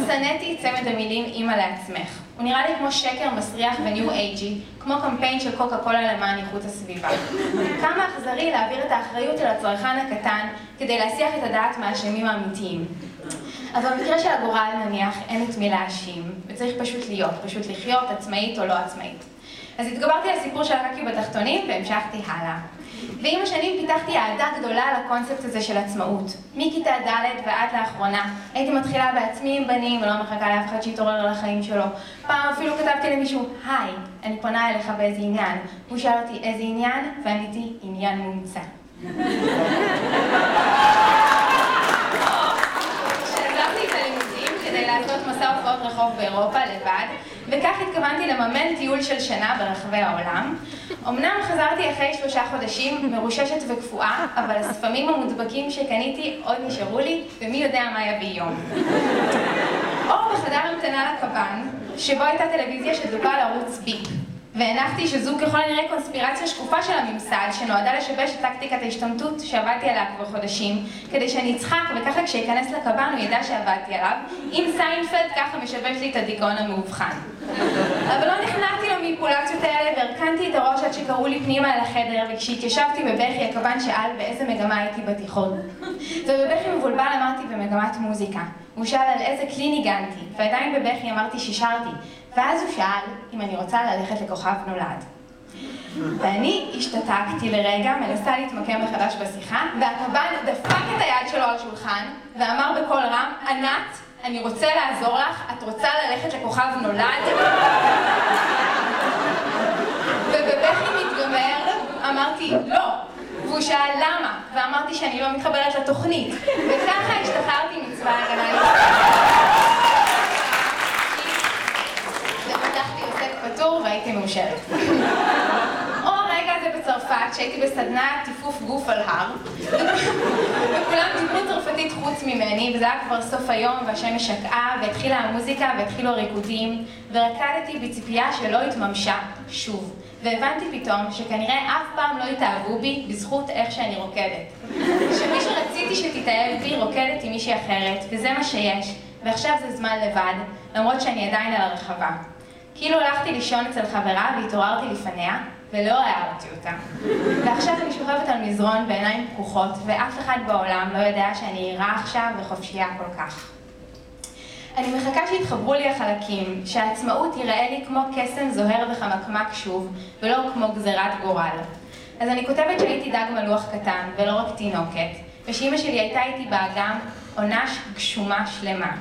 S6: שנאתי את צמד המילים אימא לעצמך. הוא נראה לי כמו שקר מסריח וניו אייג'י, כמו קמפיין של קוקה קולה למען איכות הסביבה. כמה אכזרי להעביר את האחריות אל הצרכן הקטן כדי להסיח את הדעת מהאשמים האמיתיים. אבל במקרה של הגורל נניח אין את מי להאשים, וצריך פשוט להיות, פשוט לחיות, עצמאית או לא עצמאית. אז התגברתי על הסיפור של הקקי בתחתונים והמשכתי הלאה. ועם השנים פיתחתי אהדה גדולה לקונספט הזה של עצמאות. מכיתה ד' ועד לאחרונה. הייתי מתחילה בעצמי עם בנים ולא מחכה לאף אחד שיתעורר על החיים שלו. פעם אפילו כתבתי למישהו, היי, אני פונה אליך באיזה עניין. הוא שאל אותי איזה עניין, ועניתי, עניין מומצא. כשעזבתי את הלימודים כדי לעשות מסע הופעות רחוב באירופה לבד, וכך התכוונתי לממן טיול של שנה ברחבי העולם. אמנם חזרתי אחרי שלושה חודשים מרוששת וקפואה, אבל הספמים המודבקים שקניתי עוד נשארו לי, ומי יודע מה יביא יום. אור בחדר המתנה לקב"ן, שבו הייתה טלוויזיה שדובר על ערוץ ביפ. והנחתי שזו ככל הנראה קונספירציה שקופה של הממסד, שנועדה לשבש את טקטיקת ההשתמטות שעבדתי עליה כבר חודשים, כדי שאני אצחק וככה כשאכנס לקב"ן הוא ידע שעבדתי עליו, אם סיינפלד ככה משבש לי את הדיכאון המאובחן. אבל לא נכנעתי למניפולציות האלה והרכנתי את הראש עד שקראו לי פנימה אל החדר, וכשהתיישבתי בבכי הקב"ן שאל באיזה מגמה הייתי בתיכון. ובבכי מבולבל אמרתי במגמת מוזיקה. הוא שאל על איזה כלי ניגנתי, ועדיין בבכי אמרתי ששרתי, ואז הוא שאל אם אני רוצה ללכת לכוכב נולד. ואני השתתקתי לרגע, מנסה להתמקם מחדש בשיחה, והקב"ן דפק את היד שלו על השולחן, ואמר בקול רם, ענת, אני רוצה לעזור לך, את רוצה ללכת לכוכב נולד? ובבכי מתגמר אמרתי, לא. והוא שאל למה, ואמרתי שאני לא מתחברת לתוכנית. וככה השתחררתי מצבא ופתחתי והייתי מאושרת. או הרגע הזה בצרפת, שהייתי בסדנה טיפוף גוף על הר, וכולם דיברו צרפתית חוץ ממני, וזה היה כבר סוף היום, והשמש שקעה, והתחילה המוזיקה, והתחילו הריקודים, ורקדתי בציפייה שלא התממשה שוב. והבנתי פתאום שכנראה אף פעם לא התאהבו בי בזכות איך שאני רוקדת. שמי שרציתי שתתאהב בי רוקדת עם מישהי אחרת, וזה מה שיש, ועכשיו זה זמן לבד, למרות שאני עדיין על הרחבה. כאילו הלכתי לישון אצל חברה והתעוררתי לפניה, ולא הערתי אותה. ועכשיו אני שוכבת על מזרון בעיניים פקוחות, ואף אחד בעולם לא יודע שאני ערה עכשיו וחופשייה כל כך. אני מחכה שיתחברו לי החלקים, שהעצמאות תיראה לי כמו קסם זוהר וחמקמק שוב, ולא כמו גזירת גורל. אז אני כותבת שהייתי דג מלוח קטן, ולא רק תינוקת, ושאימא שלי הייתה איתי באגם עונה גשומה שלמה,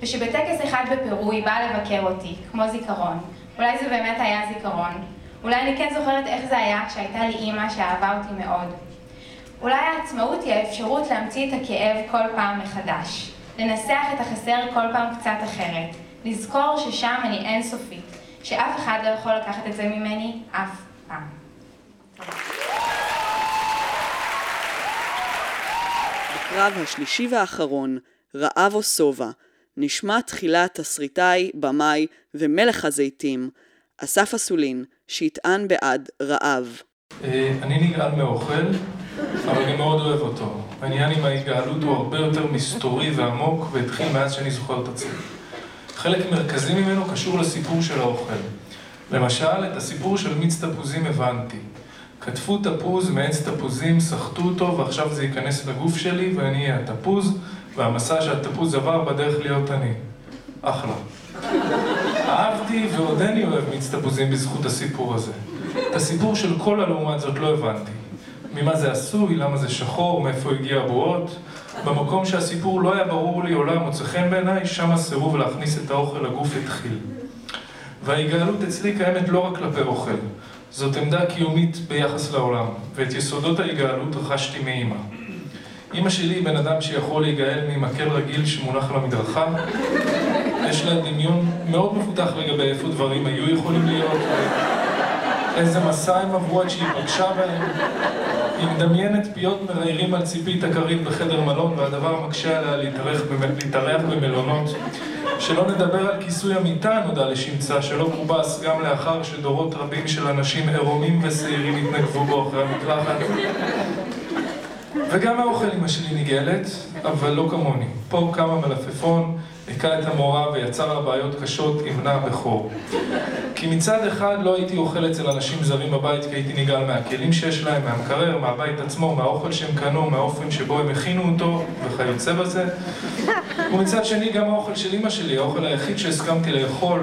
S6: ושבטקס אחד בפרו היא באה לבקר אותי, כמו זיכרון. אולי זה באמת היה זיכרון. אולי אני כן זוכרת איך זה היה כשהייתה לי אימא שאהבה אותי מאוד. אולי העצמאות היא האפשרות להמציא את הכאב כל פעם מחדש. לנסח את החסר כל פעם קצת אחרת, לזכור ששם אני אינסופית, שאף אחד לא יכול לקחת את זה ממני אף פעם.
S2: בקרב השלישי והאחרון, רעב או שובע, נשמע תחילה תסריטאי, במאי ומלך הזיתים, אסף אסולין, שיטען בעד רעב.
S7: אה, אני נגעל מאוכל, אבל אני מאוד אוהב אותו. העניין עם ההתגעלות הוא הרבה יותר מסתורי ועמוק, והתחיל מאז שאני זוכר את עצמי. חלק מרכזי ממנו קשור לסיפור של האוכל. למשל, את הסיפור של מיץ תפוזים הבנתי. כתפו תפוז מעץ תפוזים, סחטו אותו, ועכשיו זה ייכנס לגוף שלי, ואני אהיה התפוז, והמסע שהתפוז עבר בדרך להיות אני. אחלה. אהבתי ועודני אוהב מיץ תפוזים בזכות הסיפור הזה. את הסיפור של קולה לעומת זאת לא הבנתי. ממה זה עשוי, למה זה שחור, מאיפה הגיע הבועות. במקום שהסיפור לא היה ברור לי או לא מוצא חן בעיניי, שם הסירוב להכניס את האוכל לגוף התחיל. וההיגאלות אצלי קיימת לא רק כלפי אוכל, זאת עמדה קיומית ביחס לעולם, ואת יסודות ההיגאלות רכשתי מאימא. אימא שלי היא בן אדם שיכול להיגאל ממקל רגיל שמונח על המדרכה. יש לה דמיון מאוד מפותח לגבי איפה דברים היו יכולים להיות, איזה מסע הם עברו עד שהיא פגשה בהם. היא מדמיינת פיות מריירים על ציפית הכרית בחדר מלון, והדבר מקשה עליה להתארח במלונות. שלא נדבר על כיסוי המיטה, נודע לשמצה, שלא כובס גם לאחר שדורות רבים של אנשים עירומים ושעירים התנגבו בו אחרי המקלחת. וגם האוכל אמא שלי נגאלת, אבל לא כמוני. פה קם המלפפון, היכה את המורה ויצר לה בעיות קשות עם בנה הבכור. כי מצד אחד לא הייתי אוכל אצל אנשים זרים בבית כי הייתי נגעל מהכלים שיש להם, מהמקרר, מהבית עצמו, מהאוכל שהם קנו, מהאופן שבו הם הכינו אותו וכיוצא בזה. ומצד שני גם האוכל של אמא שלי, האוכל היחיד שהסכמתי לאכול,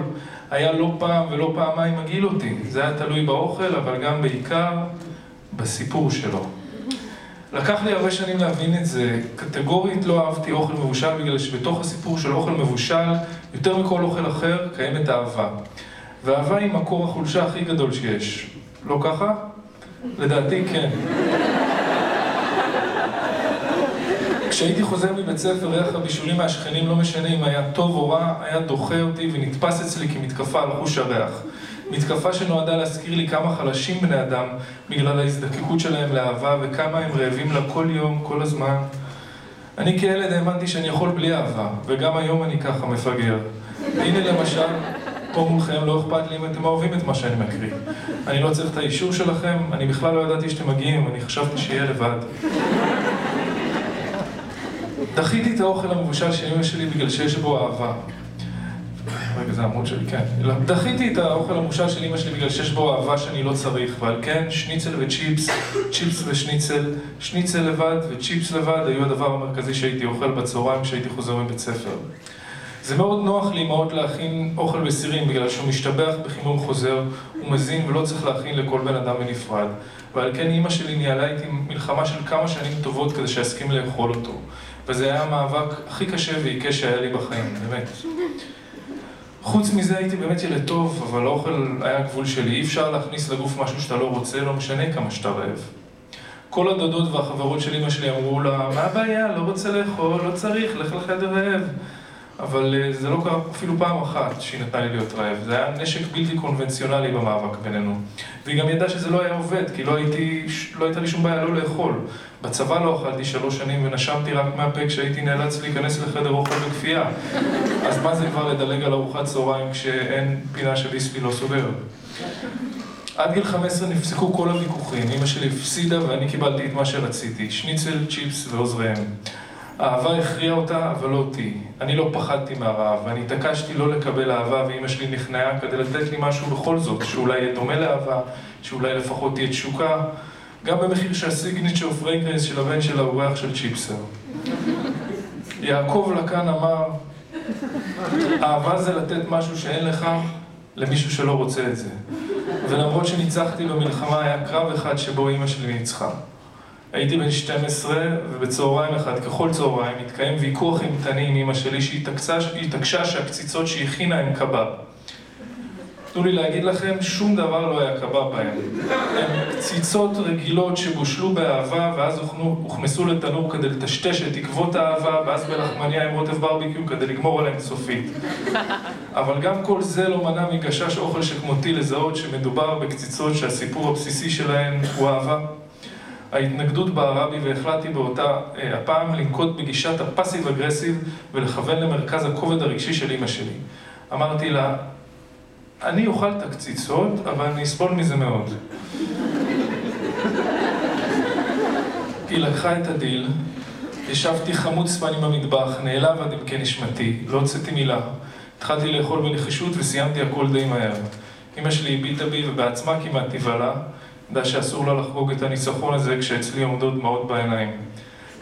S7: היה לא פעם ולא פעמיים מגעיל אותי. זה היה תלוי באוכל, אבל גם בעיקר בסיפור שלו. לקח לי הרבה שנים להבין את זה. קטגורית לא אהבתי אוכל מבושל בגלל שבתוך הסיפור של אוכל מבושל, יותר מכל אוכל אחר, קיימת אהבה. ואהבה היא מקור החולשה הכי גדול שיש. לא ככה? לדעתי כן. כשהייתי חוזר מבית ספר, ריח הבישולים מהשכנים, לא משנה אם היה טוב או רע, היה דוחה אותי ונתפס אצלי כמתקפה על חוש הריח. מתקפה שנועדה להזכיר לי כמה חלשים בני אדם בגלל ההזדקקות שלהם לאהבה וכמה הם רעבים לה כל יום, כל הזמן. אני כילד האמנתי שאני יכול בלי אהבה, וגם היום אני ככה מפגר. הנה למשל, פה מולכם לא אכפת לי אם אתם אוהבים את מה שאני מקריא. אני לא צריך את האישור שלכם, אני בכלל לא ידעתי שאתם מגיעים, אני חשבתי שיהיה לבד. דחיתי את האוכל המבושל של אמא שלי בגלל שיש בו אהבה. רגע, זה העמוד שלי, כן. דחיתי את האוכל המושל של אמא שלי בגלל שיש בו אהבה שאני לא צריך, ועל כן שניצל וצ'יפס, צ'יפס ושניצל, שניצל לבד וצ'יפס לבד היו הדבר המרכזי שהייתי אוכל בצהריים כשהייתי חוזר מבית ספר. זה מאוד נוח לאמהות להכין אוכל בסירים בגלל שהוא משתבח בחימום חוזר, הוא מזין ולא צריך להכין לכל בן אדם בנפרד. ועל כן אימא שלי ניהלה איתי מלחמה של כמה שנים טובות כדי שאסכים לאכול אותו. וזה היה המאבק הכי קשה ועיקש שהיה לי בחיים, באמת. חוץ מזה הייתי באמת ילד טוב, אבל האוכל היה גבול שלי. אי אפשר להכניס לגוף משהו שאתה לא רוצה, לא משנה כמה שאתה רעב. כל הדודות והחברות של אמא שלי אמרו לה, מה הבעיה, לא רוצה לאכול, לא צריך, לך לחדר רעב. אבל אה, זה לא קרה אפילו פעם אחת שהיא נתנה לי להיות רעב. זה היה נשק בלתי קונבנציונלי במאבק בינינו. והיא גם ידעה שזה לא היה עובד, כי לא, הייתי, לא הייתה לי שום בעיה לא לאכול. בצבא לא אכלתי שלוש שנים ונשמתי רק מהפה כשהייתי נאלץ להיכנס לחדר אוכל בכפייה. אז מה זה כבר לדלג על ארוחת צהריים כשאין פינה שביסלי לא סוגר? עד גיל 15 נפסקו כל הוויכוחים, אמא שלי הפסידה ואני קיבלתי את מה שרציתי, שניצל, צ'יפס ועוזריהם. האהבה הכריעה אותה, אבל לא אותי. אני לא פחדתי מהרעב, ואני התעקשתי לא לקבל אהבה, ואימא שלי נכנעה כדי לתת לי משהו בכל זאת, שאולי יהיה דומה לאהבה, שאולי לפחות תהיה תשוקה, גם במחיר שהסיגניצ'ר פרנקרנס של הבן שלה הוא ריח של צ'יפסר. יעקב לקן אמר, אהבה זה לתת משהו שאין לך למישהו שלא רוצה את זה. ולמרות שניצחתי במלחמה, היה קרב אחד שבו אימא שלי ניצחה. הייתי בן 12, ובצהריים אחד, ככל צהריים, התקיים ויכוח אימתני עם אמא שלי שהתעקשה שהקציצות שהכינה הם קבב. תנו לי להגיד לכם, שום דבר לא היה קבב בהם. הם קציצות רגילות שבושלו באהבה, ואז הוכנסו לתנור כדי לטשטש את תקוות האהבה, ואז בלחמניה עם רוטב ברביקיו כדי לגמור עליהם סופית. אבל גם כל זה לא מנע מגשש אוכל שכמותי לזהות שמדובר בקציצות שהסיפור הבסיסי שלהן הוא אהבה. ההתנגדות בערה בי והחלטתי באותה אה, הפעם לנקוט בגישת הפאסיב אגרסיב ולכוון למרכז הכובד הרגשי של אימא שלי. אמרתי לה, אני אוכל את הקציצות, אבל אני אסבול מזה מאוד. היא לקחה את הדיל, ישבתי חמוד ספני במטבח, נעלב עד עמקי נשמתי, לא הוצאתי מילה. התחלתי לאכול בנחישות וסיימתי הכל די מהר. אמא שלי הביטה בי ובעצמה כמעט תבהלה. ידעה שאסור לה לחגוג את הניצחון הזה כשאצלי עומדות דמעות בעיניים.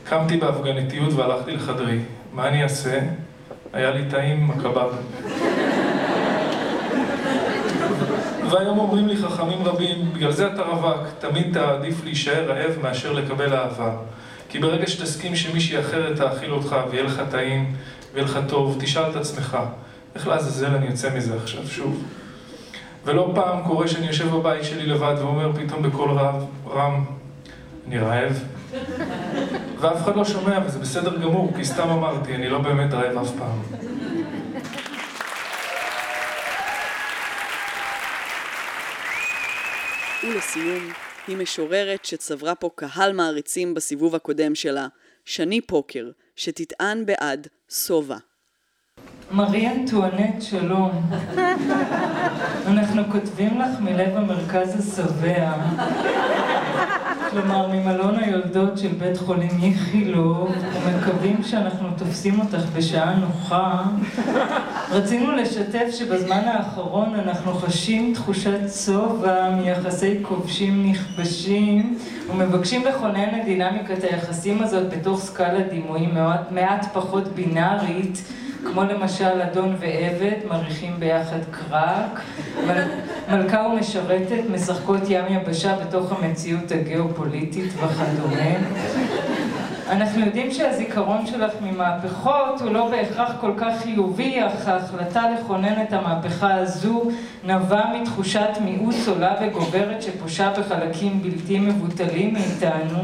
S7: קמתי בהפגנתיות והלכתי לחדרי. מה אני אעשה? היה לי טעים הקבב. והיום אומרים לי חכמים רבים, בגלל זה אתה רווק, תמיד תעדיף להישאר רעב מאשר לקבל אהבה. כי ברגע שתסכים שמישהי אחרת תאכיל אותך ויהיה לך טעים ויהיה לך טוב, תשאל את עצמך, איך לעזאזל אני יוצא מזה עכשיו שוב? ולא פעם קורה שאני יושב בבית שלי לבד ואומר פתאום בקול רב, רם, אני רעב. ואף אחד לא שומע, וזה בסדר גמור, כי סתם אמרתי, אני לא באמת רעב אף פעם.
S2: ולסיום, היא משוררת שצברה פה קהל מעריצים בסיבוב הקודם שלה, שני פוקר, שתטען בעד סובה.
S8: מרי אנטואנט, שלום. אנחנו כותבים לך מלב המרכז השבע. כלומר, ממלון היולדות של בית חולים איכילוב, ומקווים שאנחנו תופסים אותך בשעה נוחה. רצינו לשתף שבזמן האחרון אנחנו חשים תחושת שובע מיחסי כובשים נכבשים, ומבקשים לכונן את דינמיקת היחסים הזאת בתוך סקאלה דימויים מעט, מעט פחות בינארית. כמו למשל אדון ועבד, מריחים ביחד קרק, מל... מלכה ומשרתת משחקות ים יבשה בתוך המציאות הגיאופוליטית וכדומה. אנחנו יודעים שהזיכרון שלך ממהפכות הוא לא בהכרח כל כך חיובי, אך ההחלטה לכונן את המהפכה הזו נבעה מתחושת מיעוט עולה וגוברת שפושה בחלקים בלתי מבוטלים מאיתנו,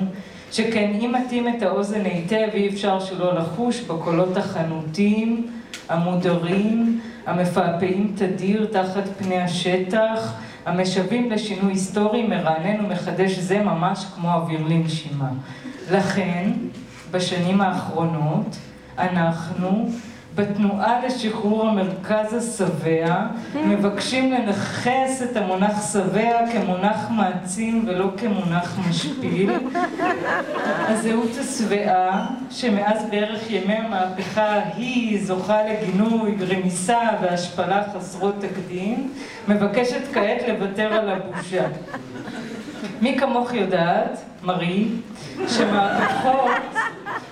S8: שכן אם מתאים את האוזן היטב אי אפשר שלא לחוש בקולות החנותים, המודרים, המפעפעים תדיר תחת פני השטח, המשווים לשינוי היסטורי מרענן ומחדש זה ממש כמו אוויר לנשימה. לכן, בשנים האחרונות, אנחנו בתנועה לשחרור המרכז השבע, מבקשים לנכס את המונח שבע כמונח מעצים ולא כמונח משפיל. הזהות השבעה, שמאז בערך ימי המהפכה ההיא זוכה לגינוי, רמיסה והשפלה חסרות תקדים, מבקשת כעת לוותר על הבושה. מי כמוך יודעת, מרי, שמהפכות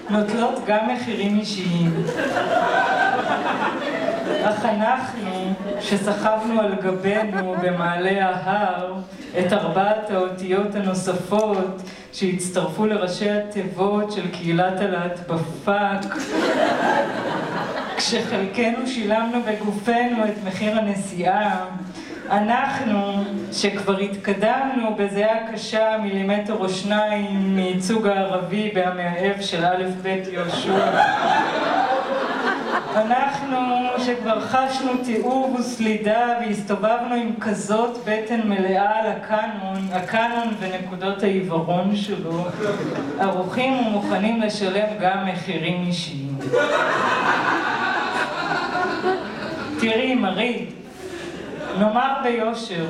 S8: נוטלות גם מחירים אישיים. אך אנחנו, שסחבנו על גבינו במעלה ההר את ארבעת האותיות הנוספות שהצטרפו לראשי התיבות של קהילת הלהט בפאק, כשחלקנו שילמנו בגופנו את מחיר הנסיעה, אנחנו, שכבר התקדמנו בזיעה קשה מילימטר או שניים מייצוג הערבי במאהב של א' ב' יהושע, אנחנו שכבר חשנו תיאור וסלידה והסתובבנו עם כזאת בטן מלאה על הקאנון, הקאנון ונקודות העיוורון שלו, ערוכים ומוכנים לשלם גם מחירים אישיים. תראי, מרי, נאמר ביושר,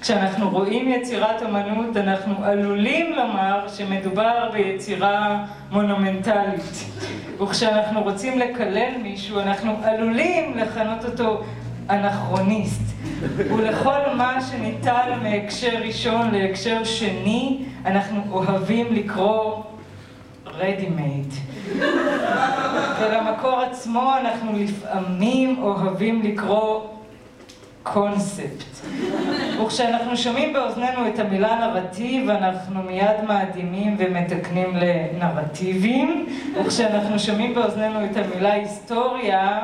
S8: כשאנחנו רואים יצירת אמנות אנחנו עלולים לומר שמדובר ביצירה מונומנטלית. וכשאנחנו רוצים לקלל מישהו אנחנו עלולים לכנות אותו אנכרוניסט. ולכל מה שניטל מהקשר ראשון להקשר שני אנחנו אוהבים לקרוא ready made ולמקור עצמו אנחנו לפעמים אוהבים לקרוא קונספט. וכשאנחנו שומעים באוזנינו את המילה נרטיב, אנחנו מיד מאדימים ומתקנים לנרטיבים. וכשאנחנו שומעים באוזנינו את המילה היסטוריה,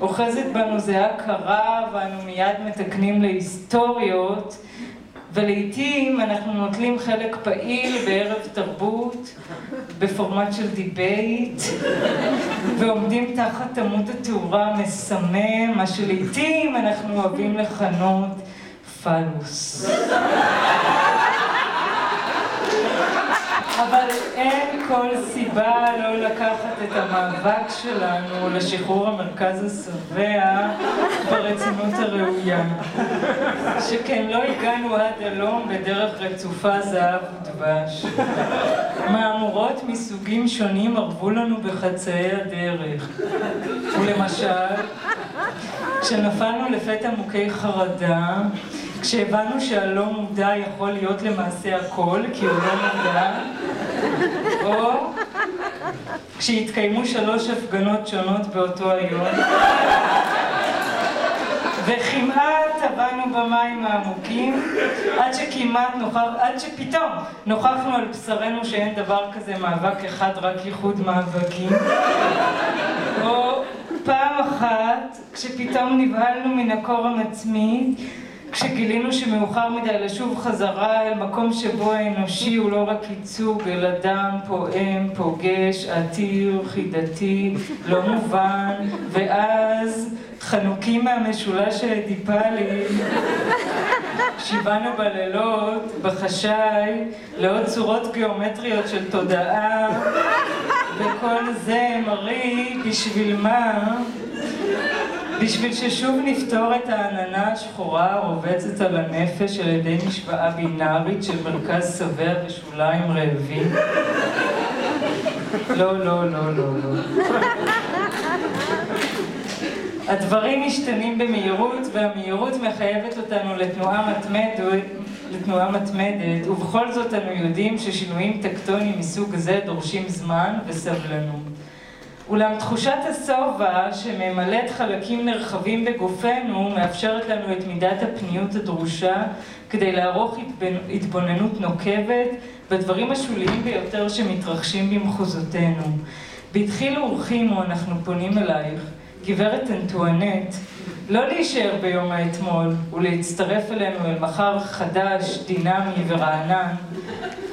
S8: אוחזת בנו זיעה קרה ואנו מיד מתקנים להיסטוריות. ולעיתים אנחנו נוטלים חלק פעיל בערב תרבות, בפורמט של debate, ועומדים תחת עמוד התאורה המסמם, מה שלעיתים אנחנו אוהבים לכנות פלוס. אבל אין כל סיבה לא לקחת את המאבק שלנו לשחרור המרכז השבע ברצינות הראויה. שכן לא הגענו עד הלום בדרך רצופה זהב ודבש. מהמורות מסוגים שונים ערבו לנו בחצאי הדרך. ולמשל, כשנפלנו לפתע מוכי חרדה, כשהבנו שהלא מודע יכול להיות למעשה הכל, כי הוא לא מודע, או כשהתקיימו שלוש הפגנות שונות באותו היום, וכמעט טבענו במים העמוקים, עד שכמעט נוכח, עד שפתאום נוכחנו על בשרנו שאין דבר כזה מאבק אחד, רק איחוד מאבקים, או פעם אחת, כשפתאום נבהלנו מן הקור המצמית, כשגילינו שמאוחר מדי לשוב חזרה אל מקום שבו האנושי הוא לא רק ייצוג, אלא דם, פועם, פוגש, עתיר, חידתי, לא מובן, ואז חנוקים מהמשולש האדיפלי, שיבנו בלילות, בחשאי, לעוד צורות גיאומטריות של תודעה, וכל זה, מרי, בשביל מה? בשביל ששוב נפתור את העננה השחורה הרובצת על הנפש על ידי משוואה בינארית של מרכז שבע ושוליים רעבים? לא, לא, לא, לא, לא. הדברים משתנים במהירות, והמהירות מחייבת אותנו לתנועה מתמדת, לתנועה מתמדת, ובכל זאת אנו יודעים ששינויים טקטוניים מסוג זה דורשים זמן וסבלנות. אולם תחושת השובע שממלאת חלקים נרחבים בגופנו מאפשרת לנו את מידת הפניות הדרושה כדי לערוך התבוננות נוקבת בדברים השוליים ביותר שמתרחשים במחוזותינו. בדחילו ורחימו אנחנו פונים אלייך, גברת אנטואנט, לא להישאר ביום האתמול ולהצטרף אלינו אל מחר חדש, דינמי ורענן.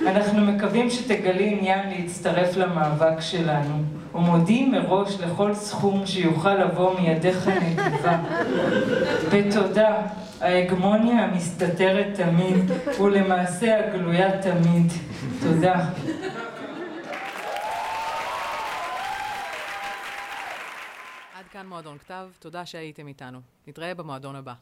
S8: אנחנו מקווים שתגלי עניין להצטרף למאבק שלנו. ומודים מראש לכל סכום שיוכל לבוא מידיך נדיבה. בתודה, ההגמוניה המסתתרת תמיד, ולמעשה הגלויה תמיד. תודה.
S1: עד כאן מועדון כתב, תודה שהייתם איתנו. נתראה במועדון הבא.